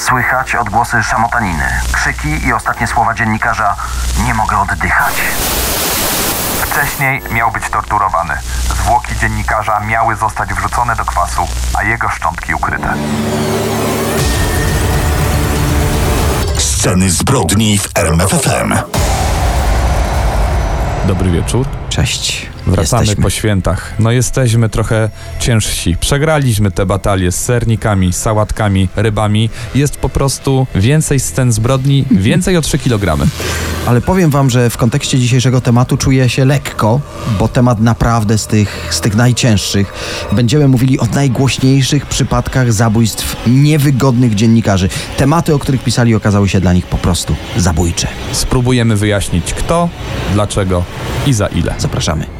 Słychać odgłosy szamotaniny, krzyki i ostatnie słowa dziennikarza Nie mogę oddychać. Wcześniej miał być torturowany. Zwłoki dziennikarza miały zostać wrzucone do kwasu, a jego szczątki ukryte. Sceny zbrodni w RMFFM. Dobry wieczór. Cześć. Wracamy Jesteśmy. po świętach. No jesteśmy trochę ciężsi. Przegraliśmy te batalie z sernikami, sałatkami, rybami. Jest po prostu więcej scen zbrodni, więcej o 3 kg. Ale powiem wam, że w kontekście dzisiejszego tematu czuję się lekko, bo temat naprawdę z tych, z tych najcięższych. Będziemy mówili o najgłośniejszych przypadkach zabójstw niewygodnych dziennikarzy. Tematy, o których pisali, okazały się dla nich po prostu zabójcze. Spróbujemy wyjaśnić kto, dlaczego i za ile. Zapraszamy.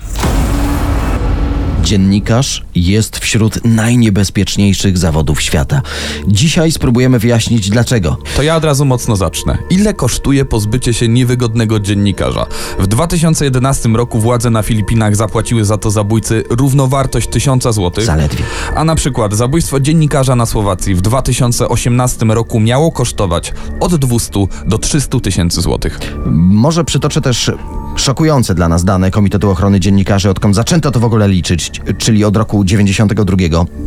Dziennikarz jest wśród najniebezpieczniejszych zawodów świata. Dzisiaj spróbujemy wyjaśnić dlaczego. To ja od razu mocno zacznę. Ile kosztuje pozbycie się niewygodnego dziennikarza? W 2011 roku władze na Filipinach zapłaciły za to zabójcy równowartość 1000 zł. Zaledwie. A na przykład zabójstwo dziennikarza na Słowacji w 2018 roku miało kosztować od 200 do 300 tysięcy złotych. Może przytoczę też szokujące dla nas dane Komitetu Ochrony Dziennikarzy, odkąd zaczęto to w ogóle liczyć, czyli od roku 92.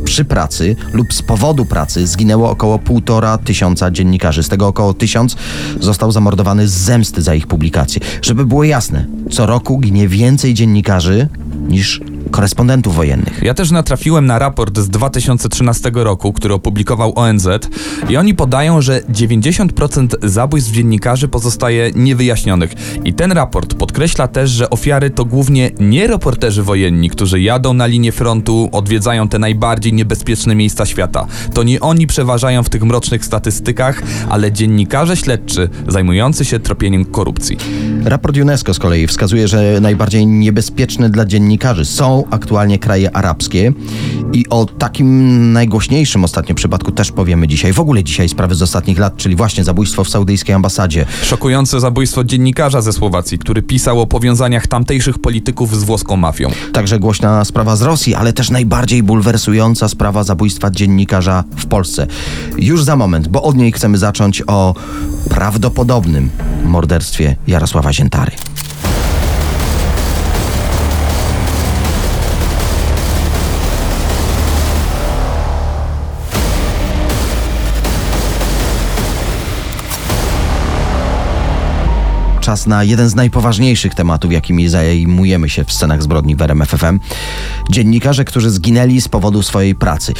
Przy pracy lub z powodu pracy zginęło około półtora tysiąca dziennikarzy. Z tego około tysiąc został zamordowany z zemsty za ich publikacje. Żeby było jasne, co roku ginie więcej dziennikarzy niż korespondentów wojennych. Ja też natrafiłem na raport z 2013 roku, który opublikował ONZ i oni podają, że 90% zabójstw dziennikarzy pozostaje niewyjaśnionych. I ten raport podkreśla też, że ofiary to głównie nie reporterzy wojenni, którzy jadą na linię frontu, odwiedzają te najbardziej niebezpieczne miejsca świata. To nie oni przeważają w tych mrocznych statystykach, ale dziennikarze śledczy zajmujący się tropieniem korupcji. Raport UNESCO z kolei wskazuje, że najbardziej niebezpieczne dla dziennikarzy są aktualnie kraje arabskie i o takim najgłośniejszym ostatnio przypadku też powiemy dzisiaj. W ogóle dzisiaj sprawy z ostatnich lat, czyli właśnie zabójstwo w saudyjskiej ambasadzie. Szokujące zabójstwo dziennikarza ze Słowacji, który pisał o powiązaniach tamtejszych polityków z włoską mafią. Także głośna sprawa z Rosji, ale też najbardziej bulwersująca sprawa zabójstwa dziennikarza w Polsce. Już za moment, bo od niej chcemy zacząć o prawdopodobnym morderstwie Jarosława Ziętary. Czas na jeden z najpoważniejszych tematów, jakimi zajmujemy się w scenach zbrodni w RMFFM. Dziennikarze, którzy zginęli z powodu swojej pracy.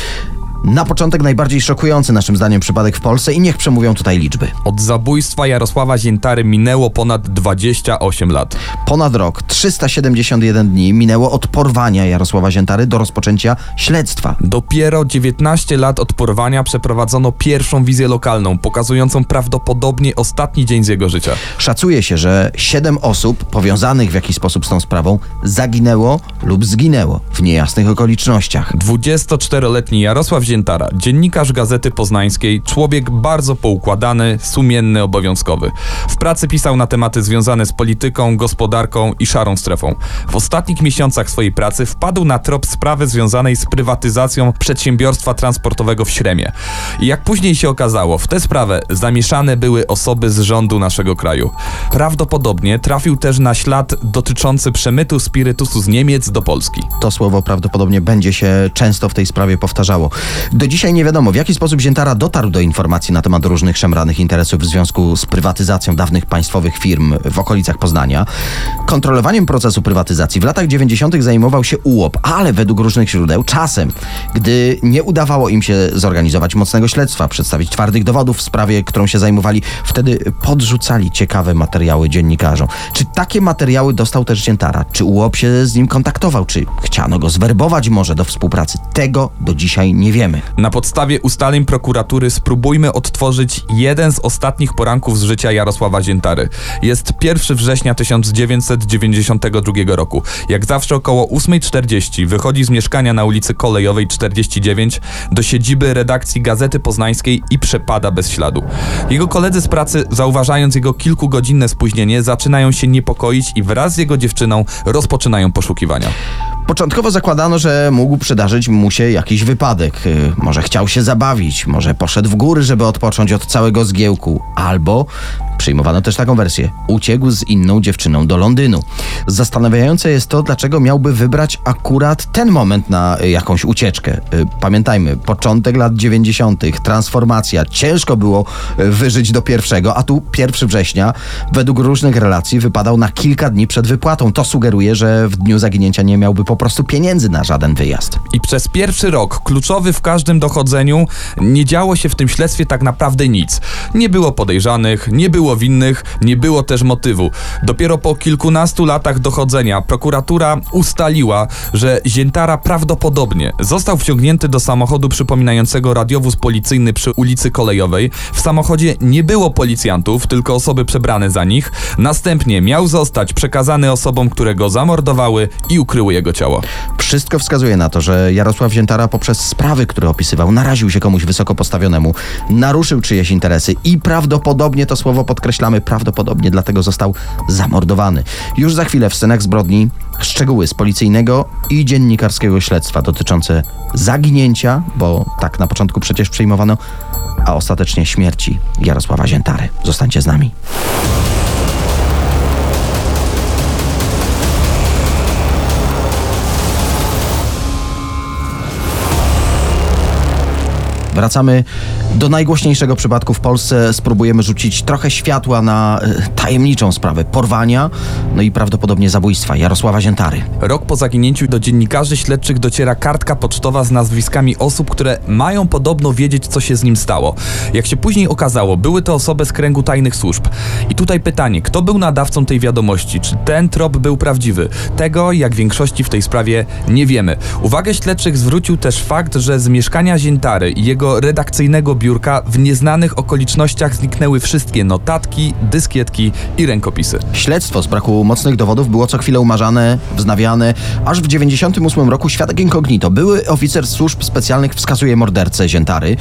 Na początek najbardziej szokujący naszym zdaniem przypadek w Polsce i niech przemówią tutaj liczby. Od zabójstwa Jarosława Ziętary minęło ponad 28 lat. Ponad rok, 371 dni minęło od porwania Jarosława Ziętary do rozpoczęcia śledztwa. Dopiero 19 lat od porwania przeprowadzono pierwszą wizję lokalną, pokazującą prawdopodobnie ostatni dzień z jego życia. Szacuje się, że 7 osób powiązanych w jakiś sposób z tą sprawą zaginęło lub zginęło w niejasnych okolicznościach. 24-letni Jarosław Ziętara, dziennikarz Gazety Poznańskiej, człowiek bardzo poukładany, sumienny, obowiązkowy. W pracy pisał na tematy związane z polityką, gospodarką i szarą strefą. W ostatnich miesiącach swojej pracy wpadł na trop sprawy związanej z prywatyzacją przedsiębiorstwa transportowego w Śremie. I jak później się okazało, w tę sprawę zamieszane były osoby z rządu naszego kraju. Prawdopodobnie trafił też na ślad dotyczący przemytu spirytusu z Niemiec do Polski. To słowo prawdopodobnie będzie się często w tej sprawie powtarzało. Do dzisiaj nie wiadomo, w jaki sposób Ziętara dotarł do informacji na temat różnych szemranych interesów w związku z prywatyzacją dawnych państwowych firm w okolicach Poznania. Kontrolowaniem procesu prywatyzacji w latach 90. zajmował się UOP, ale według różnych źródeł czasem, gdy nie udawało im się zorganizować mocnego śledztwa, przedstawić twardych dowodów w sprawie, którą się zajmowali, wtedy podrzucali ciekawe materiały dziennikarzom. Czy takie materiały dostał też Ziętara? Czy UOP się z nim kontaktował? Czy chciano go zwerbować może do współpracy? Tego do dzisiaj nie wiemy. Wiemy. Na podstawie ustaleń prokuratury spróbujmy odtworzyć jeden z ostatnich poranków z życia Jarosława Ziętary. Jest 1 września 1992 roku. Jak zawsze około 8.40 wychodzi z mieszkania na ulicy Kolejowej 49 do siedziby redakcji Gazety Poznańskiej i przepada bez śladu. Jego koledzy z pracy, zauważając jego kilkugodzinne spóźnienie, zaczynają się niepokoić i wraz z jego dziewczyną rozpoczynają poszukiwania. Początkowo zakładano, że mógł przydarzyć mu się jakiś wypadek. Y, Może chciał się zabawić, może poszedł w góry, żeby odpocząć od całego zgiełku, albo przyjmowano też taką wersję. Uciekł z inną dziewczyną do Londynu. Zastanawiające jest to, dlaczego miałby wybrać akurat ten moment na y, jakąś ucieczkę. Y, Pamiętajmy, początek lat 90., transformacja. Ciężko było y, wyżyć do pierwszego, a tu 1 września według różnych relacji wypadał na kilka dni przed wypłatą. To sugeruje, że w dniu zaginięcia nie miałby po prostu pieniędzy na żaden wyjazd. I przez pierwszy rok, kluczowy w każdym dochodzeniu, nie działo się w tym śledztwie tak naprawdę nic. Nie było podejrzanych, nie było winnych, nie było też motywu. Dopiero po kilkunastu latach dochodzenia prokuratura ustaliła, że Ziętara prawdopodobnie został wciągnięty do samochodu przypominającego radiowóz policyjny przy ulicy Kolejowej. W samochodzie nie było policjantów, tylko osoby przebrane za nich. Następnie miał zostać przekazany osobom, które go zamordowały i ukryły jego ciało. Wszystko wskazuje na to, że Jarosław Ziętara poprzez sprawy, które opisywał, naraził się komuś wysoko postawionemu, naruszył czyjeś interesy i prawdopodobnie, to słowo podkreślamy, prawdopodobnie dlatego został zamordowany. Już za chwilę w scenach zbrodni szczegóły z policyjnego i dziennikarskiego śledztwa dotyczące zaginięcia, bo tak na początku przecież przyjmowano, a ostatecznie śmierci Jarosława Ziętary. Zostańcie z nami. Wracamy do najgłośniejszego przypadku w Polsce. Spróbujemy rzucić trochę światła na e, tajemniczą sprawę porwania, no i prawdopodobnie zabójstwa Jarosława Ziętary. Rok po zaginięciu do dziennikarzy śledczych dociera kartka pocztowa z nazwiskami osób, które mają podobno wiedzieć, co się z nim stało. Jak się później okazało, były to osoby z kręgu tajnych służb. I tutaj pytanie, kto był nadawcą tej wiadomości? Czy ten trop był prawdziwy? Tego, jak większości w tej sprawie, nie wiemy. Uwagę śledczych zwrócił też fakt, że z mieszkania Ziętary i jego redakcyjnego biurka w nieznanych okolicznościach zniknęły wszystkie notatki, dyskietki i rękopisy. Śledztwo z braku mocnych dowodów było co chwilę umarzane, wznawiane. Aż w 98 roku świadek incognito, były oficer służb specjalnych wskazuje mordercę Ziętary,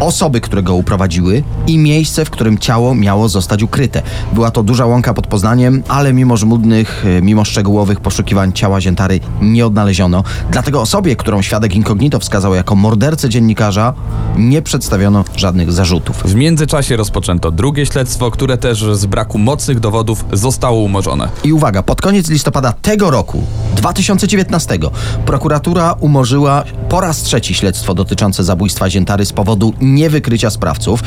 osoby, które go uprowadziły i miejsce, w którym ciało miało zostać ukryte. Była to duża łąka pod Poznaniem, ale mimo żmudnych, e, mimo szczegółowych poszukiwań ciała Ziętary nie odnaleziono. Dlatego osobie, którą świadek incognito wskazał jako mordercę dziennikarza, nie przedstawiono żadnych zarzutów. W międzyczasie rozpoczęto drugie śledztwo, które też z braku mocnych dowodów zostało umorzone. I uwaga, pod koniec listopada tego roku, 2019, prokuratura umorzyła po raz trzeci śledztwo dotyczące zabójstwa Ziętary z powodu niewykrycia sprawców.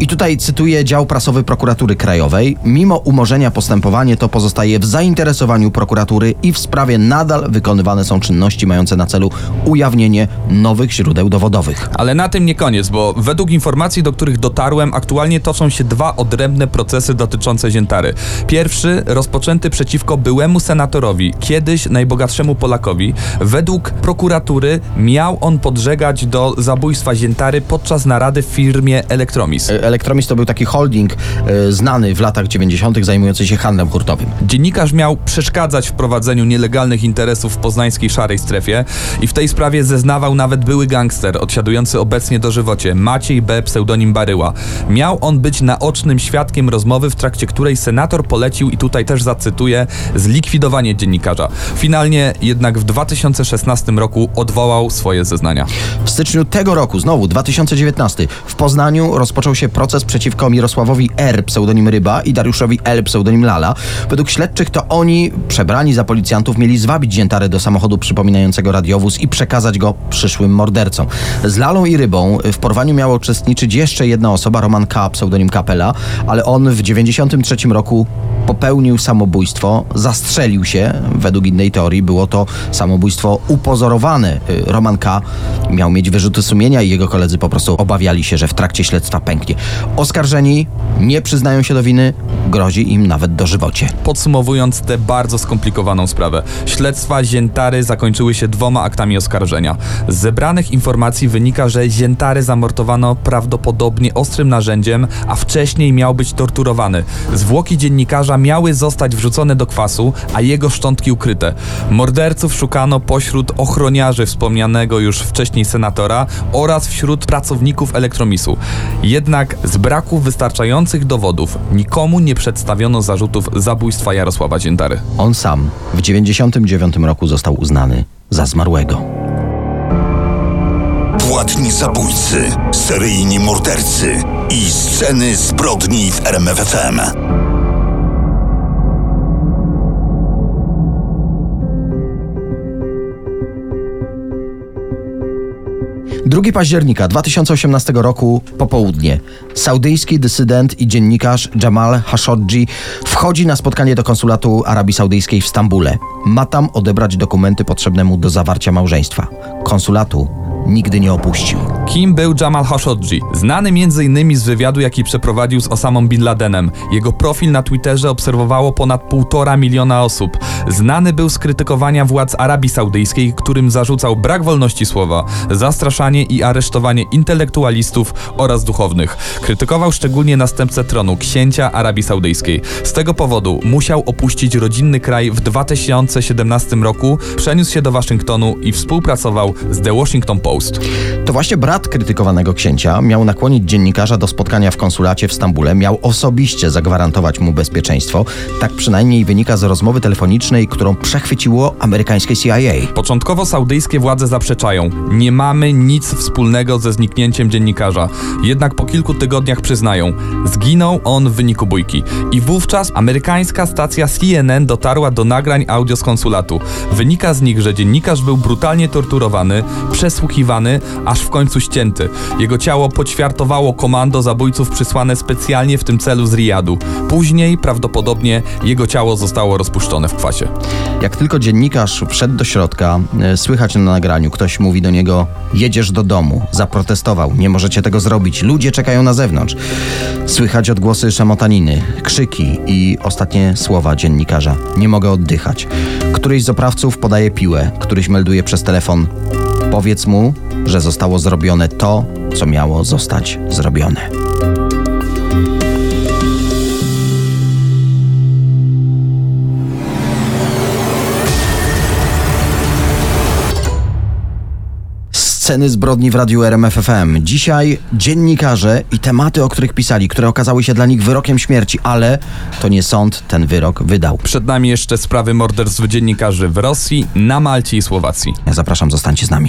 I tutaj cytuję dział prasowy prokuratury krajowej. Mimo umorzenia postępowanie to pozostaje w zainteresowaniu prokuratury i w sprawie nadal wykonywane są czynności mające na celu ujawnienie nowych źródeł dowodowych. Ale na tym nie koniec, bo według informacji, do których dotarłem, aktualnie toczą się dwa odrębne procesy dotyczące Ziętary. Pierwszy rozpoczęty przeciwko byłemu senatorowi, kiedyś najbogatszemu Polakowi. Według prokuratury miał on podżegać do zabójstwa Ziętary podczas narady w firmie Elektromis. Elektromis to był taki holding e, znany w latach 90. zajmujący się handlem hurtowym. Dziennikarz miał przeszkadzać w prowadzeniu nielegalnych interesów w poznańskiej szarej strefie i w tej sprawie zeznawał nawet były gangster odsiadujący obecnie dożywocie Maciej B. pseudonim Baryła. Miał on być naocznym świadkiem rozmowy, w trakcie której senator polecił, i tutaj też zacytuję, zlikwidowanie dziennikarza. Finalnie jednak w 2016 roku odwołał swoje zeznania. W styczniu tego roku, znowu 2019, w Poznaniu rozpoczął się proces przeciwko Mirosławowi R. pseudonim Ryba i Dariuszowi L. pseudonim Lala. Według śledczych to oni, przebrani za policjantów, mieli zwabić Ziętarę do samochodu przypominającego radiowóz i przekazać go przyszłym mordercom. Z Lalą i Rybą w porwaniu miała uczestniczyć jeszcze jedna osoba, Roman K. pseudonim Kapela, ale on w 93 roku popełnił samobójstwo, zastrzelił się. Według innej teorii było to samobójstwo upozorowane. Y, Roman K. miał mieć wyrzuty sumienia i jego koledzy po prostu obawiali się, że w trakcie śledztwa pęknie. Oskarżeni nie przyznają się do winy, grozi im nawet dożywocie. Podsumowując tę bardzo skomplikowaną sprawę, śledztwa Ziętary zakończyły się dwoma aktami oskarżenia. Z zebranych informacji wynika, że Ziętary prawdopodobnie ostrym narzędziem, a wcześniej miał być torturowany. Zwłoki dziennikarza miały zostać wrzucone do kwasu, a jego szczątki ukryte. Morderców szukano pośród ochroniarzy wspomnianego już wcześniej senatora oraz wśród pracowników Elektromisu. Jednak z braku wystarczających dowodów nikomu nie przedstawiono zarzutów zabójstwa Jarosława Ziętary. On sam w 99 roku został uznany za zmarłego. Zabójcy, seryjni mordercy i sceny zbrodni w RMFFM. 2 października 2018 roku popołudnie. Saudyjski dysydent i dziennikarz Jamal Khashoggi wchodzi na spotkanie do konsulatu Arabii Saudyjskiej w Stambule. Ma tam odebrać dokumenty potrzebne mu do zawarcia małżeństwa. Konsulatu nigdy nie opuścił. Kim był Jamal Khashoggi? Znany m.in. z wywiadu, jaki przeprowadził z Osamą Bin Ladenem. Jego profil na Twitterze obserwowało ponad półtora miliona osób. Znany był z krytykowania władz Arabii Saudyjskiej, którym zarzucał brak wolności słowa, zastraszanie i aresztowanie intelektualistów oraz duchownych. Krytykował szczególnie następcę tronu, księcia Arabii Saudyjskiej. Z tego powodu musiał opuścić rodzinny kraj w 2017 roku, przeniósł się do Waszyngtonu i współpracował z The Washington Post. To właśnie brat krytykowanego księcia miał nakłonić dziennikarza do spotkania w konsulacie w Stambule, miał osobiście zagwarantować mu bezpieczeństwo. Tak przynajmniej wynika z rozmowy telefonicznej, którą przechwyciło amerykańskie CIA. Początkowo saudyjskie władze zaprzeczają. Nie mamy nic wspólnego ze zniknięciem dziennikarza. Jednak po kilku tygodniach przyznają. Zginął on w wyniku bójki. I wówczas amerykańska stacja CNN dotarła do nagrań audio z konsulatu. Wynika z nich, że dziennikarz był brutalnie torturowany, przesłuchiwany, aż w końcu ścięty. Jego ciało poćwiartowało komando zabójców przysłane specjalnie w tym celu z Riyadu. Później prawdopodobnie jego ciało zostało rozpuszczone w kwasie. Jak tylko dziennikarz wszedł do środka, e, słychać na nagraniu, ktoś mówi do niego: Jedziesz do domu. Zaprotestował: Nie możecie tego zrobić. Ludzie czekają na zewnątrz. Słychać odgłosy szamotaniny, krzyki i ostatnie słowa dziennikarza: Nie mogę oddychać. Któryś z oprawców podaje piłę, któryś melduje przez telefon: Powiedz mu, że zostało zrobione to, co miało zostać zrobione. Sceny zbrodni w radiu RMFFM. Dzisiaj dziennikarze i tematy, o których pisali, które okazały się dla nich wyrokiem śmierci, ale to nie sąd ten wyrok wydał. Przed nami jeszcze sprawy morderstw dziennikarzy w Rosji, na Malcie i Słowacji. Ja zapraszam, zostańcie z nami.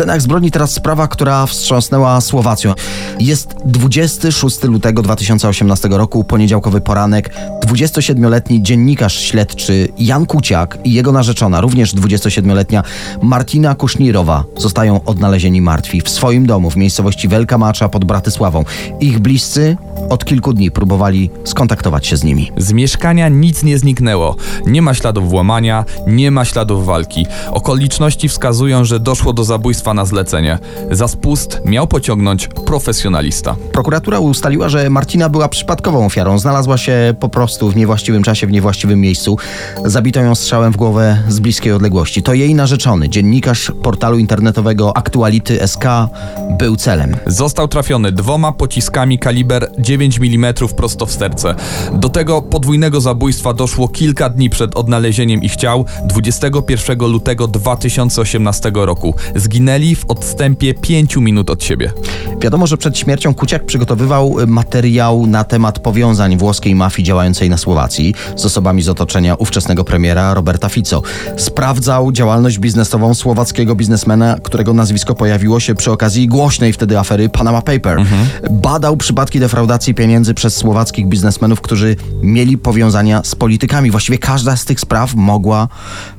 Scenach zbrodni teraz sprawa, która wstrząsnęła Słowacją. Jest 26 lutego 2018 roku, poniedziałkowy poranek. 27-letni dziennikarz śledczy Jan Kuciak i jego narzeczona, również 27-letnia Martina Kusznirowa, zostają odnalezieni martwi w swoim domu w miejscowości Wielka Macza pod Bratysławą. Ich bliscy od kilku dni próbowali skontaktować się z nimi. Z mieszkania nic nie zniknęło. Nie ma śladów włamania, nie ma śladów walki. Okoliczności wskazują, że doszło do zabójstwa na zlecenie. Za spust miał pociągnąć profesjonalista. Prokuratura ustaliła, że Martina była przypadkową ofiarą. Znalazła się po prostu w niewłaściwym czasie, w niewłaściwym miejscu. Zabito ją strzałem w głowę z bliskiej odległości. To jej narzeczony, dziennikarz portalu internetowego Aktuality SK, był celem. Został trafiony dwoma pociskami kaliber 9 mm prosto w serce. Do tego podwójnego zabójstwa doszło kilka dni przed odnalezieniem ich ciał 21 lutego 2018 roku. Zginęli w odstępie 5 minut od siebie. Wiadomo, że przed śmiercią Kuciak przygotowywał materiał na temat powiązań włoskiej mafii działającej na Słowacji z osobami z otoczenia ówczesnego premiera Roberta Fico. Sprawdzał działalność biznesową słowackiego biznesmena, którego nazwisko pojawiło się przy okazji głośnej wtedy afery Panama Paper. Badał przypadki defraudacji pieniędzy przez słowackich biznesmenów, którzy mieli powiązania z politykami. Właściwie każda z tych spraw mogła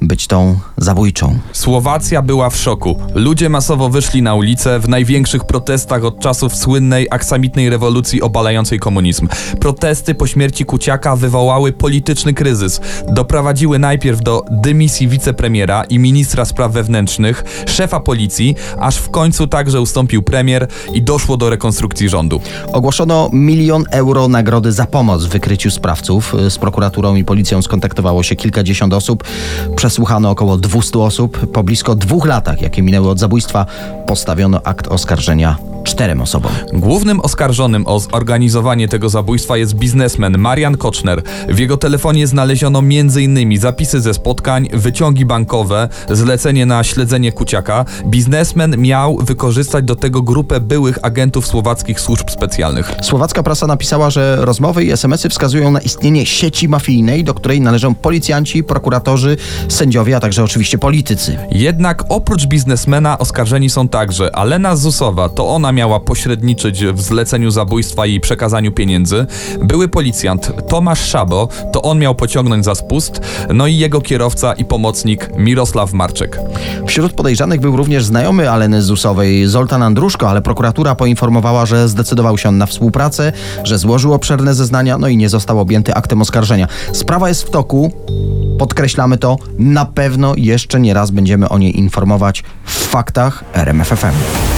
być tą zabójczą. Słowacja była w szoku. Ludzie masowo wyszli na ulicę w największych protestach od czasów słynnej aksamitnej rewolucji obalającej komunizm. Protesty po śmierci Kuciaka wywołały polityczny kryzys. Doprowadziły najpierw do dymisji wicepremiera i ministra spraw wewnętrznych, szefa policji, aż w końcu także ustąpił premier i doszło do rekonstrukcji rządu. Ogłoszono milion euro nagrody za pomoc w wykryciu sprawców. Z prokuraturą i policją skontaktowało się kilkadziesiąt osób. Przesłuchano około 200 osób. Po blisko dwóch latach, jakie minęły od zabójstwa, postawiono akt oskarżenia czterem osobom. Głównym oskarżonym o zorganizowanie tego zabójstwa jest biznesmen Marian Koczner. W jego telefonie znaleziono m.in. zapisy ze spotkań, wyciągi bankowe, zlecenie na śledzenie Kuciaka. Biznesmen miał wykorzystać do tego grupę byłych agentów słowackich służb specjalnych. Słowacka prasa napisała, że rozmowy i SMS-y wskazują na istnienie sieci mafijnej, do której należą policjanci, prokuratorzy, sędziowie, a także oczywiście politycy. Jednak oprócz biznesmena oskarżeni są także Alena Zusowa, to ona miała pośredniczyć w zleceniu zabójstwa i przekazaniu pieniędzy, były policjant Tomasz Szabo, to on miał pociągnąć za spust, no i jego kierowca i pomocnik Mirosław Marczek. Wśród podejrzanych był również znajomy Aleny Zusowej, Zoltan Andruszko, ale prokuratura poinformowała, że zdecydował się on na współpracę, że złożył obszerne zeznania, no i nie został objęty aktem oskarżenia. Sprawa jest w toku, podkreślamy to, na pewno jeszcze nie raz będziemy o niej informować w faktach RMFFM.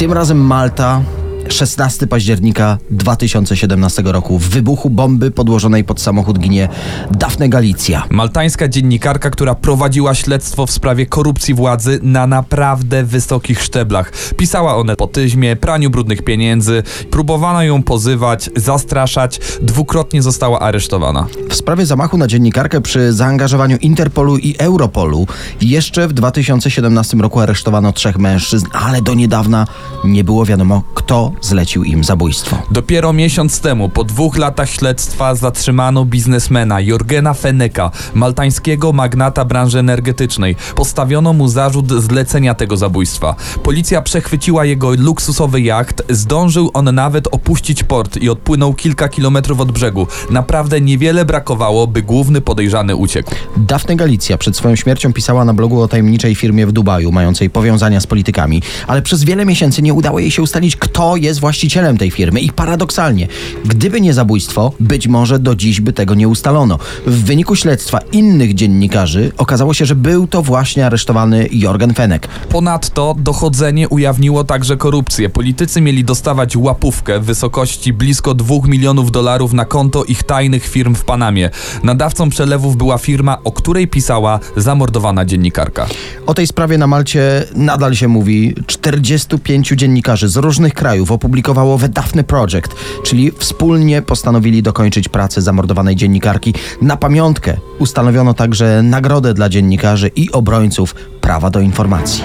Tym razem Malta. 16 października 2017 roku w wybuchu bomby podłożonej pod samochód ginie Daphne Galicja. Maltańska dziennikarka, która prowadziła śledztwo w sprawie korupcji władzy na naprawdę wysokich szczeblach. Pisała o nepotyzmie, praniu brudnych pieniędzy, próbowano ją pozywać, zastraszać, dwukrotnie została aresztowana. W sprawie zamachu na dziennikarkę przy zaangażowaniu Interpolu i Europolu jeszcze w 2017 roku aresztowano trzech mężczyzn, ale do niedawna nie było wiadomo, kto zlecił im zabójstwo. Dopiero miesiąc temu, po dwóch latach śledztwa, zatrzymano biznesmena Jorgena Feneka, maltańskiego magnata branży energetycznej. Postawiono mu zarzut zlecenia tego zabójstwa. Policja przechwyciła jego luksusowy jacht, zdążył on nawet opuścić port i odpłynął kilka kilometrów od brzegu. Naprawdę niewiele brakowało, by główny podejrzany uciekł. Daphne Galicja przed swoją śmiercią pisała na blogu o tajemniczej firmie w Dubaju, mającej powiązania z politykami, ale przez wiele miesięcy nie udało jej się ustalić, kto jest właścicielem tej firmy. I paradoksalnie, gdyby nie zabójstwo, być może do dziś by tego nie ustalono. W wyniku śledztwa innych dziennikarzy okazało się, że był to właśnie aresztowany Jorgen Fenek. Ponadto dochodzenie ujawniło także korupcję. Politycy mieli dostawać łapówkę w wysokości blisko 2 milionów dolarów na konto ich tajnych firm w Panamie. Nadawcą przelewów była firma, o której pisała zamordowana dziennikarka. O tej sprawie na Malcie nadal się mówi. 45 dziennikarzy z różnych krajów opublikowało The Daphne Project, czyli wspólnie postanowili dokończyć pracę zamordowanej dziennikarki. Na pamiątkę ustanowiono także nagrodę dla dziennikarzy i obrońców prawa do informacji.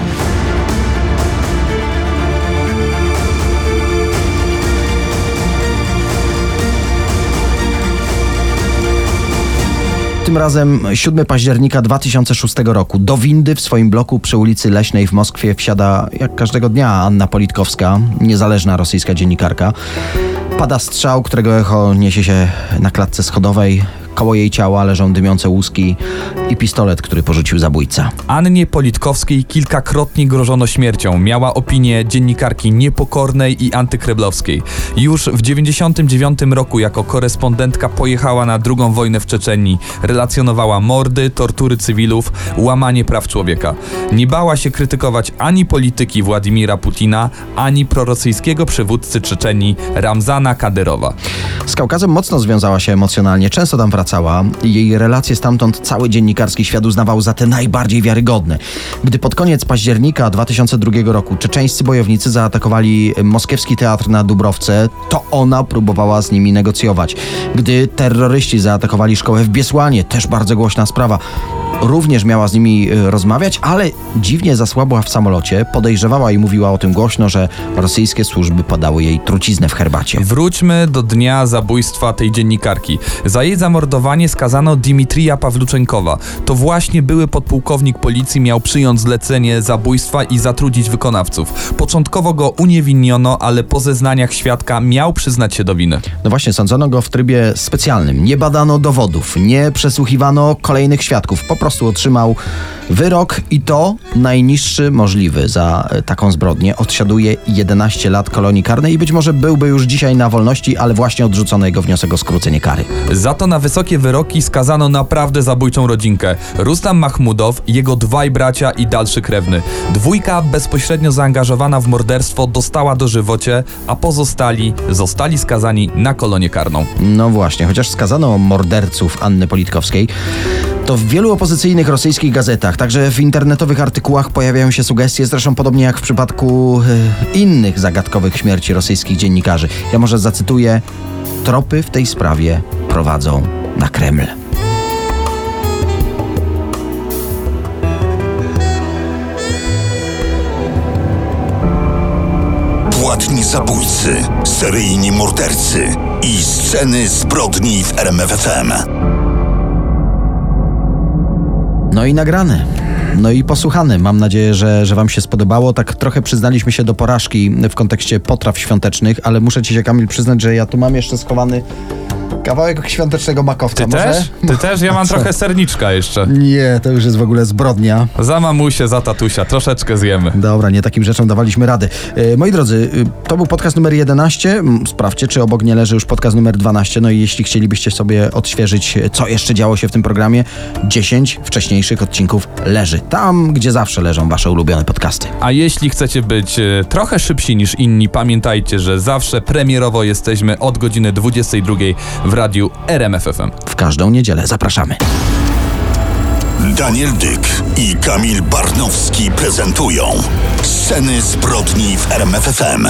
Tym razem 7 października 2006 roku do windy w swoim bloku przy ulicy Leśnej w Moskwie wsiada jak każdego dnia Anna Politkowska, niezależna rosyjska dziennikarka. Pada strzał, którego echo niesie się na klatce schodowej. Koło jej ciała leżą dymiące łuski i pistolet, który porzucił zabójca. Annie Politkowskiej kilkakrotnie grożono śmiercią. Miała opinię dziennikarki niepokornej i antykreblowskiej. Już w 1999 roku jako korespondentka pojechała na drugą wojnę w Czeczenii. Relacjonowała mordy, tortury cywilów, łamanie praw człowieka. Nie bała się krytykować ani polityki Władimira Putina, ani prorosyjskiego przywódcy Czeczenii Ramzana Kadyrowa. Z Kaukazem mocno związała się emocjonalnie, często tam wracała. Jej relacje stamtąd cały dziennikarski świat uznawał za te najbardziej wiarygodne. Gdy pod koniec października 2002 roku czeczeńscy bojownicy zaatakowali moskiewski teatr na Dubrowce, to ona próbowała z nimi negocjować. Gdy terroryści zaatakowali szkołę w Biesłanie, też bardzo głośna sprawa, również miała z nimi y, rozmawiać, ale dziwnie zasłabła w samolocie, podejrzewała i mówiła o tym głośno, że rosyjskie służby podały jej truciznę w herbacie. Wróćmy do dnia zabójstwa tej dziennikarki. Za jej zamordowanie zamordowanie skazano Dimitrija Pawluczenkowa. To właśnie były podpułkownik policji miał przyjąć zlecenie zabójstwa i zatrudnić wykonawców. Początkowo go uniewinniono, ale po zeznaniach świadka miał przyznać się do winy. No właśnie, sądzono go w trybie specjalnym. Nie badano dowodów, nie przesłuchiwano kolejnych świadków. Po prostu otrzymał wyrok i to najniższy możliwy za e, taką zbrodnię. Odsiaduje 11 lat kolonii karnej i być może byłby już dzisiaj na wolności, ale właśnie odrzucono jego wniosek o skrócenie kary. Za to na wysokie wyroki skazano naprawdę zabójczą rodzinkę. Rustam Mahmudow, jego dwaj bracia i dalszy krewny. Dwójka bezpośrednio zaangażowana w morderstwo dostała dożywocie, a pozostali zostali skazani na kolonię karną. No właśnie, chociaż skazano morderców Anny Politkowskiej, to w wielu opozycyjnych rosyjskich gazetach, także w internetowych artykułach pojawiają się sugestie, zresztą podobnie jak w przypadku e, innych zagadkowych śmierci rosyjskich dziennikarzy. Ja może zacytuję: Tropy w tej sprawie prowadzą na Kreml. Płatni zabójcy, seryjni mordercy i sceny zbrodni w RMFFM. No i nagrane. No i posłuchane. Mam nadzieję, że, że Wam się spodobało. Tak trochę przyznaliśmy się do porażki w kontekście potraw świątecznych, ale muszę Ci się, Kamil, przyznać, że ja tu mam jeszcze schowany kawałek świątecznego makowca. Ty Może? też? Ty też? Ja mam trochę serniczka jeszcze. Nie, to już jest w ogóle zbrodnia. Za mamusię, za tatusia. Troszeczkę zjemy. Dobra, nie takim rzeczom dawaliśmy rady. E, moi drodzy, e, to był podcast numer 11. Mm, Sprawdźcie, czy obok nie leży już podcast numer 12. No i jeśli chcielibyście sobie odświeżyć, e, co jeszcze działo się w tym programie, 10 wcześniejszych odcinków leży. Tam, gdzie zawsze leżą wasze ulubione podcasty. A jeśli chcecie być e, trochę szybsi niż inni, pamiętajcie, że zawsze premierowo jesteśmy od godziny 22 w radiu RMFFM. W każdą niedzielę zapraszamy. Daniel Dyk i Kamil Barnowski prezentują Sceny zbrodni w RMFFM.